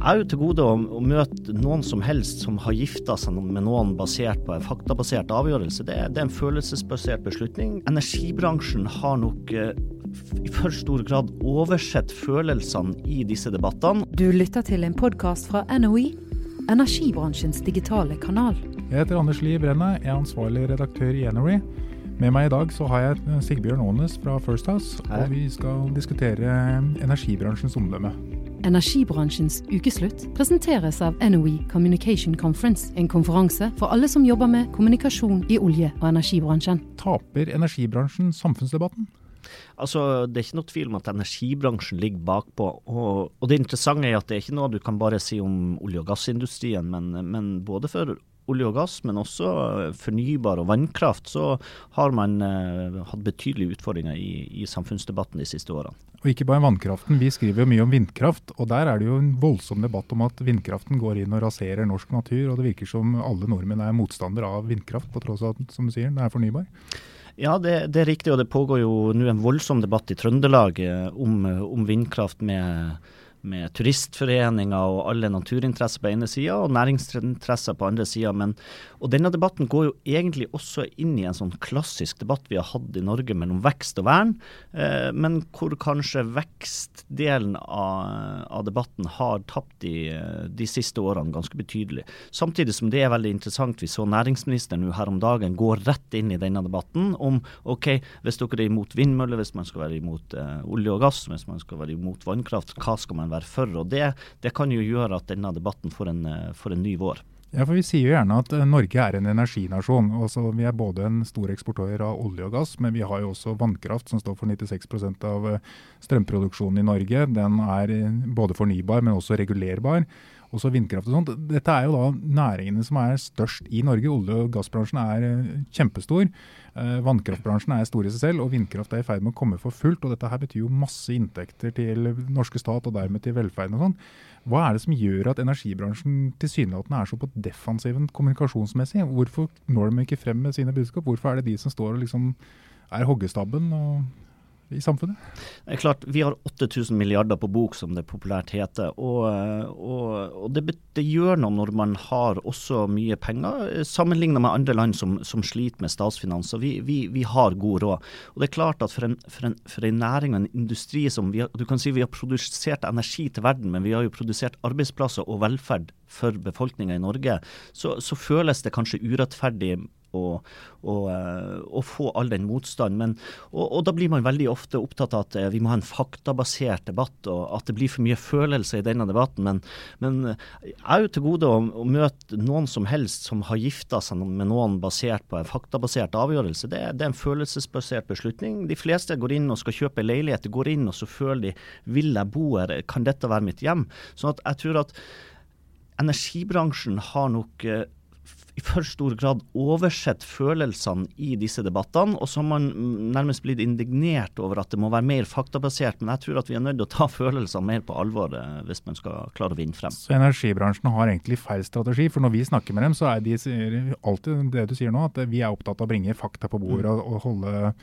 Jeg er jo til gode å, å, møte noen som helst som har gifta seg med noen basert på en faktabasert avgjørelse. Det, det er en følelsesbasert beslutning. Energibransjen har nok eh, i for stor grad oversett følelsene i disse debattene. Du lytter til en podkast fra NOE, energibransjens digitale kanal. Jeg heter Anders Lie Brenne, jeg er ansvarlig redaktør i NOE. Med meg i dag så har jeg Sigbjørn Aanes fra First House, Hei. og vi skal diskutere energibransjens omdømme. Energibransjens ukeslutt presenteres av NOE Communication Conference, en konferanse for alle som jobber med kommunikasjon i olje- og energibransjen. Taper energibransjen samfunnsdebatten? Altså, Det er ikke noe tvil om at energibransjen ligger bakpå. Og, og Det interessante er at det er ikke noe du kan bare si om olje- og gassindustrien, men, men både for olje og gass, men også fornybar og vannkraft, så har man eh, hatt betydelige utfordringer i, i, samfunnsdebatten de siste årene. Og ikke bare vannkraften, vi skriver jo mye om vindkraft. Og der er det jo en voldsom debatt om at vindkraften går inn og raserer norsk natur. Og det virker som alle nordmenn er motstander av vindkraft, på tross av at som du sier, den er fornybar. Ja, det, det, er riktig. Og det pågår jo nå en voldsom debatt i Trøndelag eh, om, om vindkraft med med turistforeninger og alle naturinteresser på ene sida, og næringsinteresser på andre sida. Og denne debatten går jo egentlig også inn i en sånn klassisk debatt vi har hatt i Norge mellom vekst og vern, eh, men hvor kanskje vekstdelen av, av debatten har tapt de, de, siste årene ganske betydelig. Samtidig som det er veldig interessant. Vi så næringsministeren nå her om dagen gå rett inn i denne debatten om OK, hvis dere er imot vindmøller, hvis man skal være imot eh, olje og gass, hvis man skal være imot vannkraft, hva skal man være for. og Det, det kan jo gjøre at denne debatten får en, eh, får en ny vår. Ja, for Vi sier jo gjerne at eh, Norge er en energinasjon. Altså, vi er både en stor eksportør av olje og gass, men vi har jo også vannkraft, som står for 96 av eh, strømproduksjonen i Norge. Den er både fornybar, men også regulerbar også vindkraft og sånt. Dette er jo da næringene som er størst i Norge. Olje- og gassbransjen er eh, kjempestor. Eh, vannkraftbransjen er stor i seg selv, og vindkraft er i ferd med å komme for fullt. og Dette her betyr jo masse inntekter til norske stat og dermed til velferden og sånn. Hva er det som gjør at energibransjen tilsynelatende er så på defensiven kommunikasjonsmessig? Hvorfor når de ikke frem med sine budskap? Hvorfor er det de som står og liksom er hoggestabben og i samfunnet? Det er klart, Vi har 8000 milliarder på bok, som det populært heter. Og, og, og det, det, gjør noe når man har også mye penger, sammenlignet med andre land som, som sliter med statsfinanser. Vi, vi, vi, har god råd. Og det er klart at For en, for en, for en næring og en industri som vi har, du kan si vi har produsert energi til verden, men vi har jo produsert arbeidsplasser og velferd for befolkninga i Norge, så, så føles det kanskje urettferdig å, og, og få all den motstanden. Men, og, og, da blir man veldig ofte opptatt av at eh, vi må ha en faktabasert debatt, og at det blir for mye følelser i denne debatten. Men, men jeg er jo til gode å, å, møte noen som helst som har gifta seg med noen basert på en faktabasert avgjørelse. Det, det, er en følelsesbasert beslutning. De fleste går inn og skal kjøpe leilighet, de går inn og så føler de vil jeg bo her, kan dette være mitt hjem? Sånn at jeg tror at energibransjen har nok eh, i for stor grad oversett følelsene i disse debattene, og så har man nærmest blitt indignert over at det må være mer faktabasert. Men jeg tror at vi er nødt til å ta følelsene mer på alvor eh, hvis man skal klare å vinne frem. Så energibransjen har egentlig feil strategi, for når vi snakker med dem, så er de alltid det du sier nå, at vi er opptatt av å bringe fakta på bordet og, og holde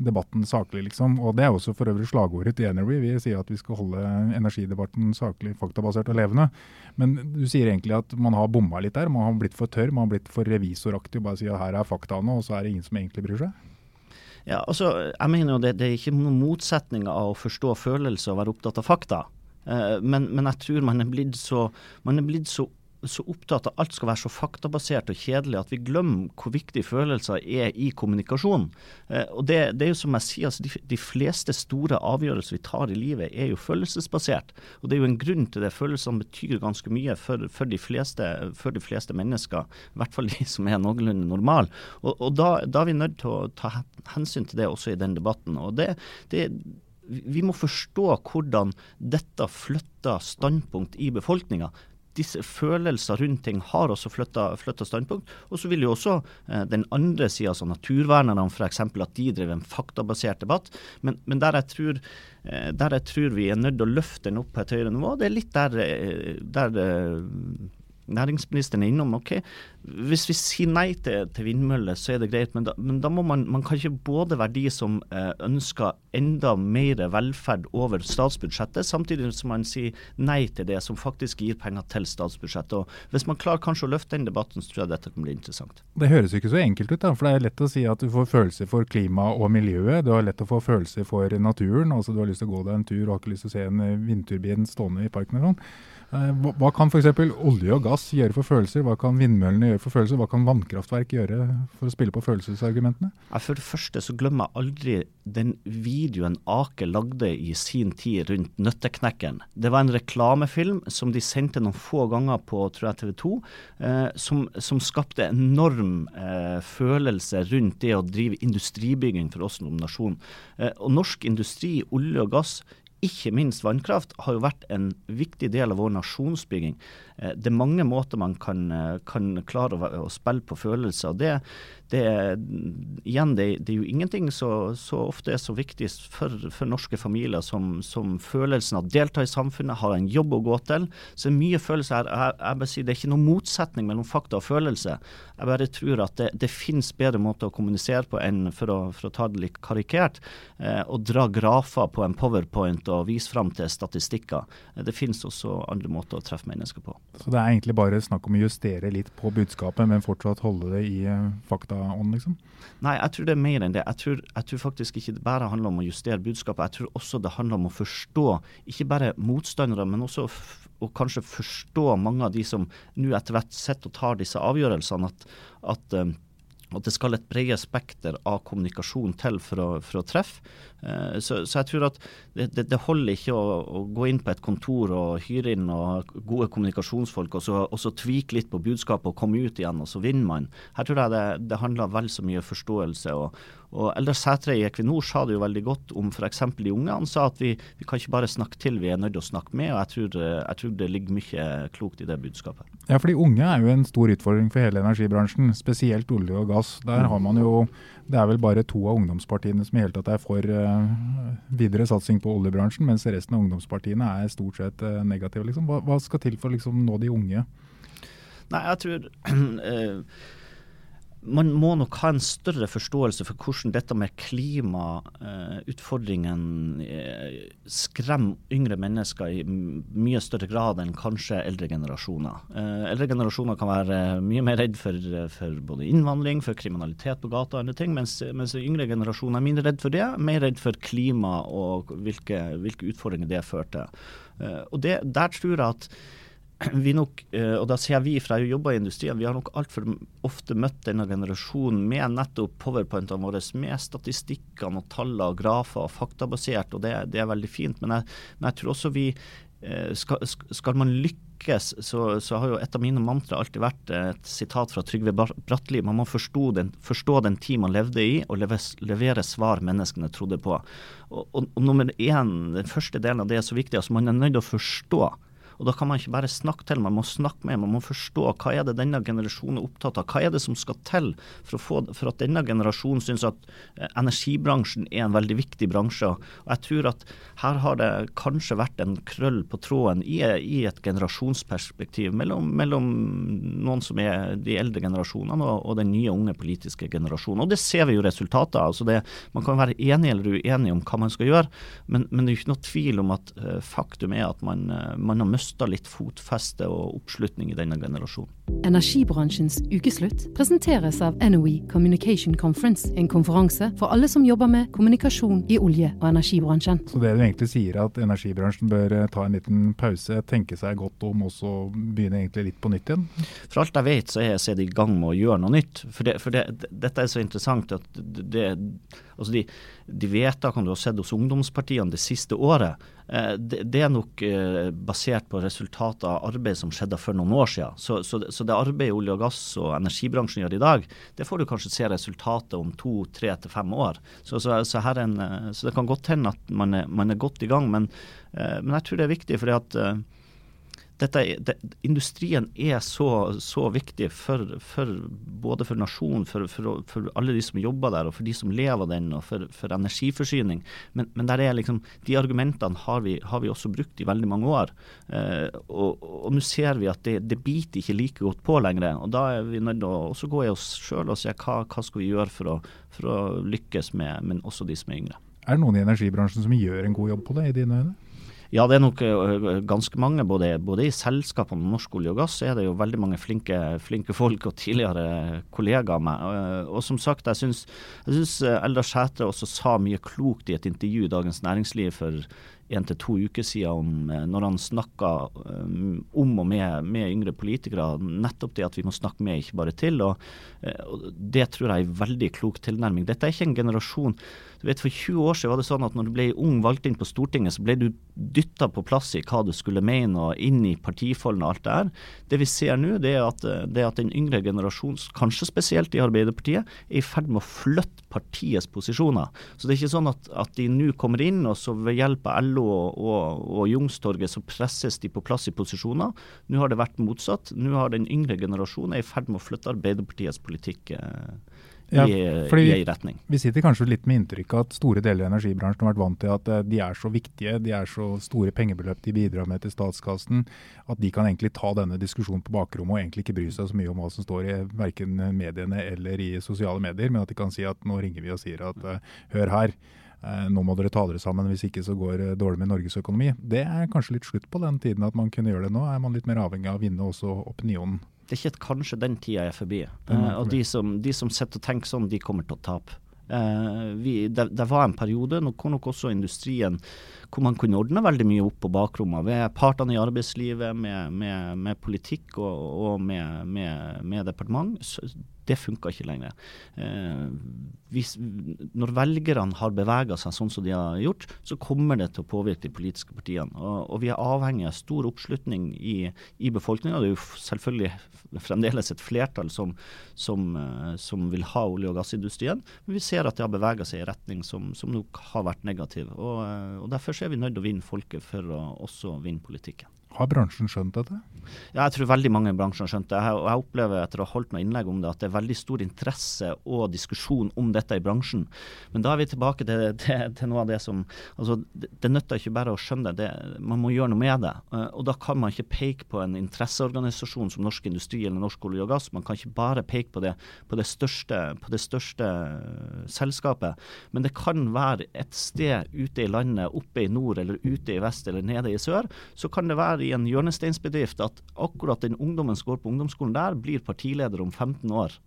debatten saklig, liksom. Og det er også for øvrig slagordet til Energy. Vi sier at vi skal holde energidebatten saklig, faktabasert og levende. Men du sier egentlig at man har bomma litt der. Man har blitt for tørr, man har blitt for revisoraktig og bare sier at her er faktaene, og så er det ingen som egentlig bryr seg. Ja, altså, jeg mener jo det, det er ikke noen motsetning av å forstå følelser og være opptatt av fakta. Uh, men, men, jeg tror man er blitt så, man er blitt så så opptatt av alt skal være så faktabasert og kjedelig at vi glemmer hvor viktige følelser er i kommunikasjon. Eh, og det, det, er jo som jeg sier, altså de, de, fleste store avgjørelser vi tar i livet er jo følelsesbasert. Og det er jo en grunn til det. Følelsene betyr ganske mye for, for, de, fleste, for de, fleste, mennesker. I hvert fall de som er noenlunde normale. Og, og da, da, er vi nødt til å ta hensyn til det også i den debatten. og det, det vi må forstå hvordan dette flytter standpunkt i befolkninga disse følelser rundt ting har også flytta standpunkt. Og så vil jo også eh, den andre sida, altså naturvernerne f.eks., at de driver en faktabasert debatt. Men, men der, jeg tror, eh, der, jeg tror, vi er nødt til å løfte den opp på et høyere nivå, det er litt der, eh, der eh, næringsministeren er innom. ok, hvis vi sier nei til, til vindmøller, så er det greit, men da, men da, må man man kan ikke både være de som eh, ønsker enda mer velferd over statsbudsjettet, samtidig som man sier nei til det som faktisk gir penger til statsbudsjettet. Og Hvis man klarer kanskje å løfte den debatten, så tror jeg dette kan bli interessant. Det høres jo ikke så enkelt ut, da, for det er lett å si at du får følelser for klima og miljøet. Du har lett å få følelser for naturen. altså Du har lyst til å gå deg en tur og har ikke lyst til å se en vindturbin stående i parken. eller sånn. Eh, hva kan f.eks. olje og gass gjøre for følelser? Hva kan vindmøllene gjøre for følelser? Hva kan vannkraftverk gjøre for å spille på følelsesargumentene? For det første så glemmer jeg aldri den videoen Aker lagde i sin tid rundt Nøtteknekkeren. Det var en reklamefilm som de sendte noen få ganger på TV 2, eh, som, som, skapte enorm eh, følelse rundt det å drive industribygging for oss som nasjon. Eh, og norsk industri, olje og gass, ikke minst vannkraft, har jo vært en viktig del av vår nasjonsbygging. Eh, det er mange måter man kan, eh, kan klare å, å, spille på følelser. og det, det, igjen, det, det, er jo ingenting så, så, ofte er så viktig for, for norske familier som, som, følelsen av å delta i samfunnet, ha en jobb å gå til. Så mye følelser her. Jeg, jeg bare det er ikke noen motsetning mellom fakta og følelse. Jeg bare tror at det, det finnes bedre måter å kommunisere på enn, for å, for å ta det litt karikert, eh, å dra grafer på en powerpoint og vise fram til statistikker. Det finnes også andre måter å treffe mennesker på. Så det er egentlig bare snakk om å justere litt på budskapet, men fortsatt holde det i eh, faktaånd, liksom? Nei, jeg tror det er mer enn det. Jeg tror, jeg tror, faktisk ikke det bare handler om å justere budskapet. Jeg tror også det handler om å forstå ikke bare motstandere, men også å kanskje forstå mange av de som nå etter hvert sitter og tar disse avgjørelsene. at, at eh, at det skal et bredere spekter av kommunikasjon til for å, for å treffe. Eh, så, så, jeg tror at det, det, det holder ikke å, å, gå inn på et kontor og hyre inn gode kommunikasjonsfolk, og så, og så tvike litt på budskapet og komme ut igjen, og så vinner man. Her tror jeg det, det handler vel så mye forståelse. og, og Eldar Sætre i Equinor sa det jo veldig godt om f.eks. de unge. Han sa at vi, vi, kan ikke bare snakke til, vi er nødt til å snakke med. og jeg tror, jeg tror, det ligger mye klokt i det budskapet. Ja, for de unge er jo en stor utfordring for hele energibransjen, spesielt olje og gass. Der har man jo det er vel bare to av ungdomspartiene som i hele tatt er for uh, videre satsing på oljebransjen, mens resten av ungdomspartiene er stort sett uh, negative. Liksom. Hva, hva, skal til for å liksom, nå de unge? Nei, jeg tror uh, man må nok ha en større forståelse for hvordan dette med klimautfordringen eh, skremmer yngre mennesker i mye større grad enn kanskje eldre generasjoner. Eh, eldre generasjoner kan være mye mer redd for, for både innvandring, for kriminalitet på gata og andre ting, mens, mens yngre generasjoner er mindre redd for det, mer redd for klima og hvilke, hvilke utfordringer det fører til. Eh, og det, der tror jeg at vi nok, eh, og da sier vi fra jeg jobber i industrien, vi har nok altfor ofte møtt denne generasjonen med nettopp powerpointene våre, med statistikkene og tallene og grafer og faktabasert, og det, det er veldig fint. Men jeg, men jeg tror også vi eh, skal, skal man lykkes, så, så, har jo et av mine mantra alltid vært et sitat fra Trygve Bratteli. Man må forstå den, forstå den tid man levde i, og levere svar menneskene trodde på. Og, og, og nummer én, Den første delen av det er så viktig. altså Man er nødt til å forstå og Da kan man ikke bare snakke til, man må snakke med, man må forstå hva er det denne generasjonen er opptatt av. Hva er det som skal til for, få, for at denne generasjonen syns at eh, energibransjen er en veldig viktig bransje. Og jeg tror at her har det kanskje vært en krøll på tråden i, i et generasjonsperspektiv mellom, mellom, noen som er de eldre generasjonene og, og, den nye unge politiske generasjonen. Og det ser vi jo resultatet av. Altså det, man kan være enig eller uenig om hva man skal gjøre, men, men det er jo ikke noe tvil om at uh, faktum er at man, uh, man har mistet mista litt fotfeste og oppslutning i denne generasjonen. Energibransjens ukeslutt presenteres av NOE Communication Conference, en konferanse for alle som jobber med kommunikasjon i olje- og energibransjen. Så det du egentlig sier er at energibransjen bør eh, ta en liten pause, tenke seg godt om og så begynne egentlig litt på nytt igjen? For alt jeg vet så er de i gang med å gjøre noe nytt. For, det, for det, dette er så interessant at det, altså de, de vedtakene du har sett hos ungdomspartiene det siste året, det, det, er nok eh, basert på resultatet av arbeid som skjedde for noen år siden. Så, så, så det arbeidet olje og gass og energibransjen gjør i dag, det får du kanskje se resultatet om to, tre til fem år. Så, så en, eh, det kan godt hende at man er, man er, godt i gang, men, men, jeg tror det er viktig. fordi at dette, det, industrien er så, så viktig for, for, både for nasjonen, for, for, for, alle de som jobber der, og for de som lever den, og for, energiforsyning. Men, men liksom, de argumentene har vi, har vi også brukt i veldig mange år. Eh, og nå ser vi at det, det, biter ikke like godt på lenger. og Da er vi nødt til å gå i oss sjøl og se hva, hva skal vi gjøre for å, å lykkes med men også de som er yngre. Er det noen i energibransjen som gjør en god jobb på det, i dine øyne? Ja, det er nok ganske mange. Både, både, i selskapene Norsk olje og gass er det jo veldig mange flinke, flinke folk og tidligere kollegaer av meg. Og som sagt, jeg syns Eldar Sætre også sa mye klokt i et intervju i Dagens Næringsliv for en til to uker siden om, når han snakka om og med, med, yngre politikere, nettopp det at vi må snakke med, ikke bare til. Og, og Det tror jeg er en veldig klok tilnærming. Dette er ikke en generasjon du vet, For 20 år siden var det sånn at når du ble ung valgt inn på Stortinget, så ble du dytta på plass i hva du skulle mene og inn i partifolden og alt det her. Det vi ser nå, det er at, det at den yngre generasjonen, kanskje spesielt i Arbeiderpartiet, er i ferd med å flytte partiets posisjoner. Så det er ikke sånn at, at de nå kommer inn, og så ved hjelp av LO og, og, og Youngstorget så presses de på plass i posisjoner. Nå har det vært motsatt. Nå har den yngre generasjonen er i ferd med å flytte Arbeiderpartiets politikk. Eh, ja, i, i retning. Vi sitter kanskje litt med inntrykk av at store deler av energibransjen har vært vant til at eh, de er så viktige, de er så store pengebeløp de bidrar med til statskassen, at de kan egentlig ta denne diskusjonen på bakrommet og egentlig ikke bry seg så mye om hva som står i verken mediene eller i sosiale medier, men at de kan si at nå ringer vi og sier at uh, hør her. Uh, nå må dere ta dere sammen, hvis ikke så går det dårlig med Norges økonomi. Det er kanskje litt slutt på den tiden at man kunne gjøre det nå. Er man litt mer avhengig av å vinne også opinionen? Det er ikke kanskje den tida er forbi. Uh, og de som, de som sitter og tenker sånn, de kommer til å tape. Uh, vi, det, det, var en periode nå hvor nok også industrien hvor man kunne ordne veldig mye opp på bakrommet ved partene i arbeidslivet, med, med, med politikk og, og med, med, departement det funka ikke lenger. Eh, hvis, når velgerne har bevega seg sånn som de har gjort, så kommer det til å påvirke de politiske partiene. Og, og vi er avhengig av stor oppslutning i, i befolkninga. Det er jo selvfølgelig fremdeles et flertall som, som, uh, som, vil ha olje- og gassindustrien. Men vi ser at det har bevega seg i retning som, som nok har vært negativ. Og, uh, og Derfor er vi nødt til å vinne folket for å også vinne politikken. Har bransjen skjønt dette? Ja, jeg tror veldig mange i bransjen har skjønt det. Jeg, jeg opplever etter å ha holdt noen innlegg om det, at det er veldig stor interesse og diskusjon om dette i bransjen. Men da er vi tilbake til, til, til noe av det som altså, Det, det nytter ikke bare å skjønne det, man må gjøre noe med det. Eh, og da kan man ikke peke på en interesseorganisasjon som Norsk Industri eller Norsk olje og gass. Man kan ikke bare peke på det, på det, største, på det største uh, selskapet. Men det kan være et sted ute i landet, oppe i nord eller ute i vest eller nede i sør, så kan det være i en hjørnesteinsbedrift at akkurat den ungdommen som går på ungdomsskolen der, blir partileder om 15 år.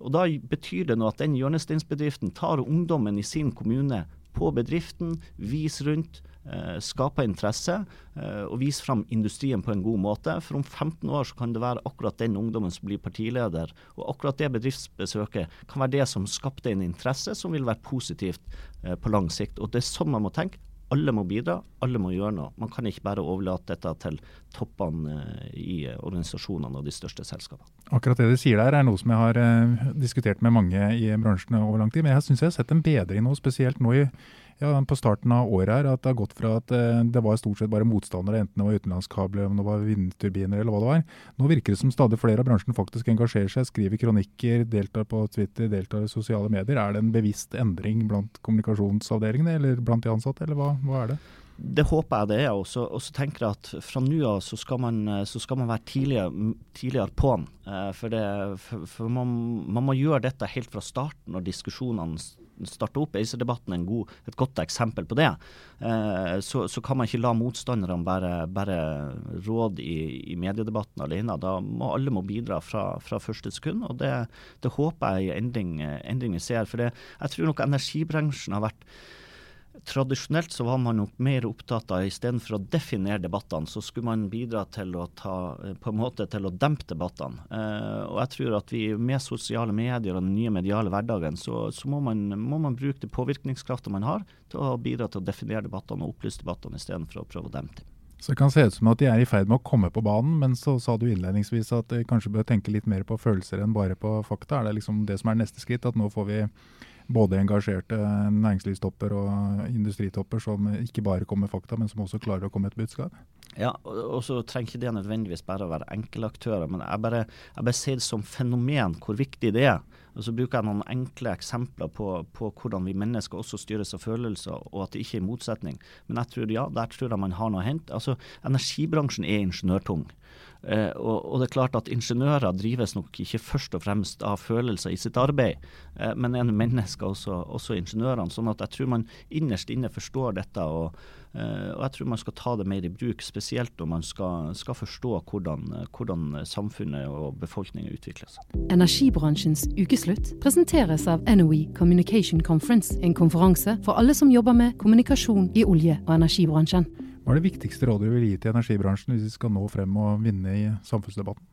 Og Da betyr det nå at den hjørnesteinsbedriften tar ungdommen i sin kommune på bedriften, viser rundt, eh, skaper interesse eh, og viser fram industrien på en god måte. For om 15 år så kan det være akkurat den ungdommen som blir partileder. Og akkurat det bedriftsbesøket kan være det som skapte en interesse som vil være positivt eh, på lang sikt. Og det er sånn man må tenke. Alle må bidra, alle må gjøre noe. Man kan ikke bare overlate dette til toppene eh, i organisasjonene og de største selskapene. Akkurat det du sier der er noe som jeg har eh, diskutert med mange i bransjen over lang tid. Men jeg syns jeg har sett en bedring nå, spesielt nå i ja, på starten av året her, at det har gått fra at eh, det var stort sett bare motstandere, enten det var utenlandskabler, om det var vindturbiner eller hva det var. Nå virker det som stadig flere av bransjen faktisk engasjerer seg, skriver kronikker, deltar på Twitter, deltar i sosiale medier. Er det en bevisst endring blant kommunikasjonsavdelingene eller blant de ansatte, eller hva, hva er det? Det håper jeg det er. Og så, tenker jeg at fra nå av så, skal man, så skal man være tidligere, tidligere på'n. Eh, for, det, for, for man, man, må gjøre dette helt fra starten når diskusjonene starta opp ACER-debatten en god, et godt eksempel på det. Eh, så, så, kan man ikke la motstanderne bare, bare råd i, i, mediedebatten alene. Da må alle må bidra fra, fra første sekund. og Det, det håper jeg er en endring, endring vi ser. For det, jeg tror nok energibransjen har vært Tradisjonelt så var man nok mer opptatt av istedenfor å definere debattene, så skulle man bidra til å ta, på en måte til å dempe debattene. Eh, og jeg tror at vi med sosiale medier og den nye mediale hverdagen, så, så må, man, må, man, bruke den påvirkningskrafta man har til å bidra til å definere debattene og opplyse debattene istedenfor å prøve å dempe dem. Så det kan se ut som at de er i ferd med å komme på banen, men så sa du innledningsvis at de kanskje bør tenke litt mer på følelser enn bare på fakta. Er det liksom det som er neste skritt? At nå får vi både engasjerte næringslivstopper og industritopper som ikke bare kommer fakta, men som også klarer å komme et budskap? Ja, og så trenger ikke det nødvendigvis bare å være enkeltaktører, men jeg bare, jeg bare ser det som fenomen hvor viktig det er. Og Så bruker jeg noen enkle eksempler på, på, hvordan vi mennesker også styres av følelser, og at det ikke er motsetning. Men jeg tror ja, der tror jeg man har noe å hente. Altså, Energibransjen er ingeniørtung. Eh, og, og, det er klart at Ingeniører drives nok ikke først og fremst av følelser i sitt arbeid, eh, men er mennesker også, også ingeniørene. sånn at jeg tror man innerst inne forstår dette. og og jeg tror man skal ta det mer i bruk, spesielt når man skal, skal forstå hvordan, hvordan, samfunnet og befolkningen utvikler seg. Energibransjens ukeslutt presenteres av NOE Communication Conference, en konferanse for alle som jobber med kommunikasjon i olje- og energibransjen. Hva er det viktigste rådet du vil gi til energibransjen hvis vi skal nå frem og vinne i samfunnsdebatten?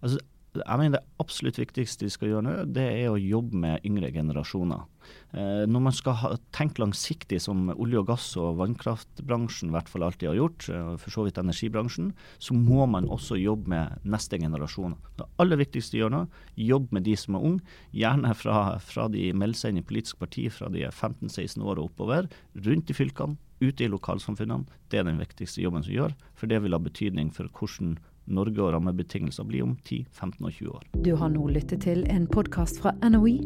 Altså, jeg mener Det absolutt viktigste vi skal gjøre nå, det er å jobbe med yngre generasjoner. Eh, når man skal tenke langsiktig, som olje- og gass- og vannkraftbransjen i hvert fall alltid har gjort, eh, for så vidt energibransjen, så må man også jobbe med neste generasjon. Det aller viktigste å gjøre nå, jobbe med de som er unge. Gjerne fra, fra de melder seg inn i politisk parti fra de er 15-16 år og oppover. Rundt i fylkene, ute i lokalsamfunnene. Det er den viktigste jobben som gjør, for det vil ha betydning for hvordan Norge og rammebetingelser blir om 10, 15 og 20 år. Du har nå lyttet til en podkast fra NOE,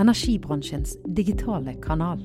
energibransjens digitale kanal.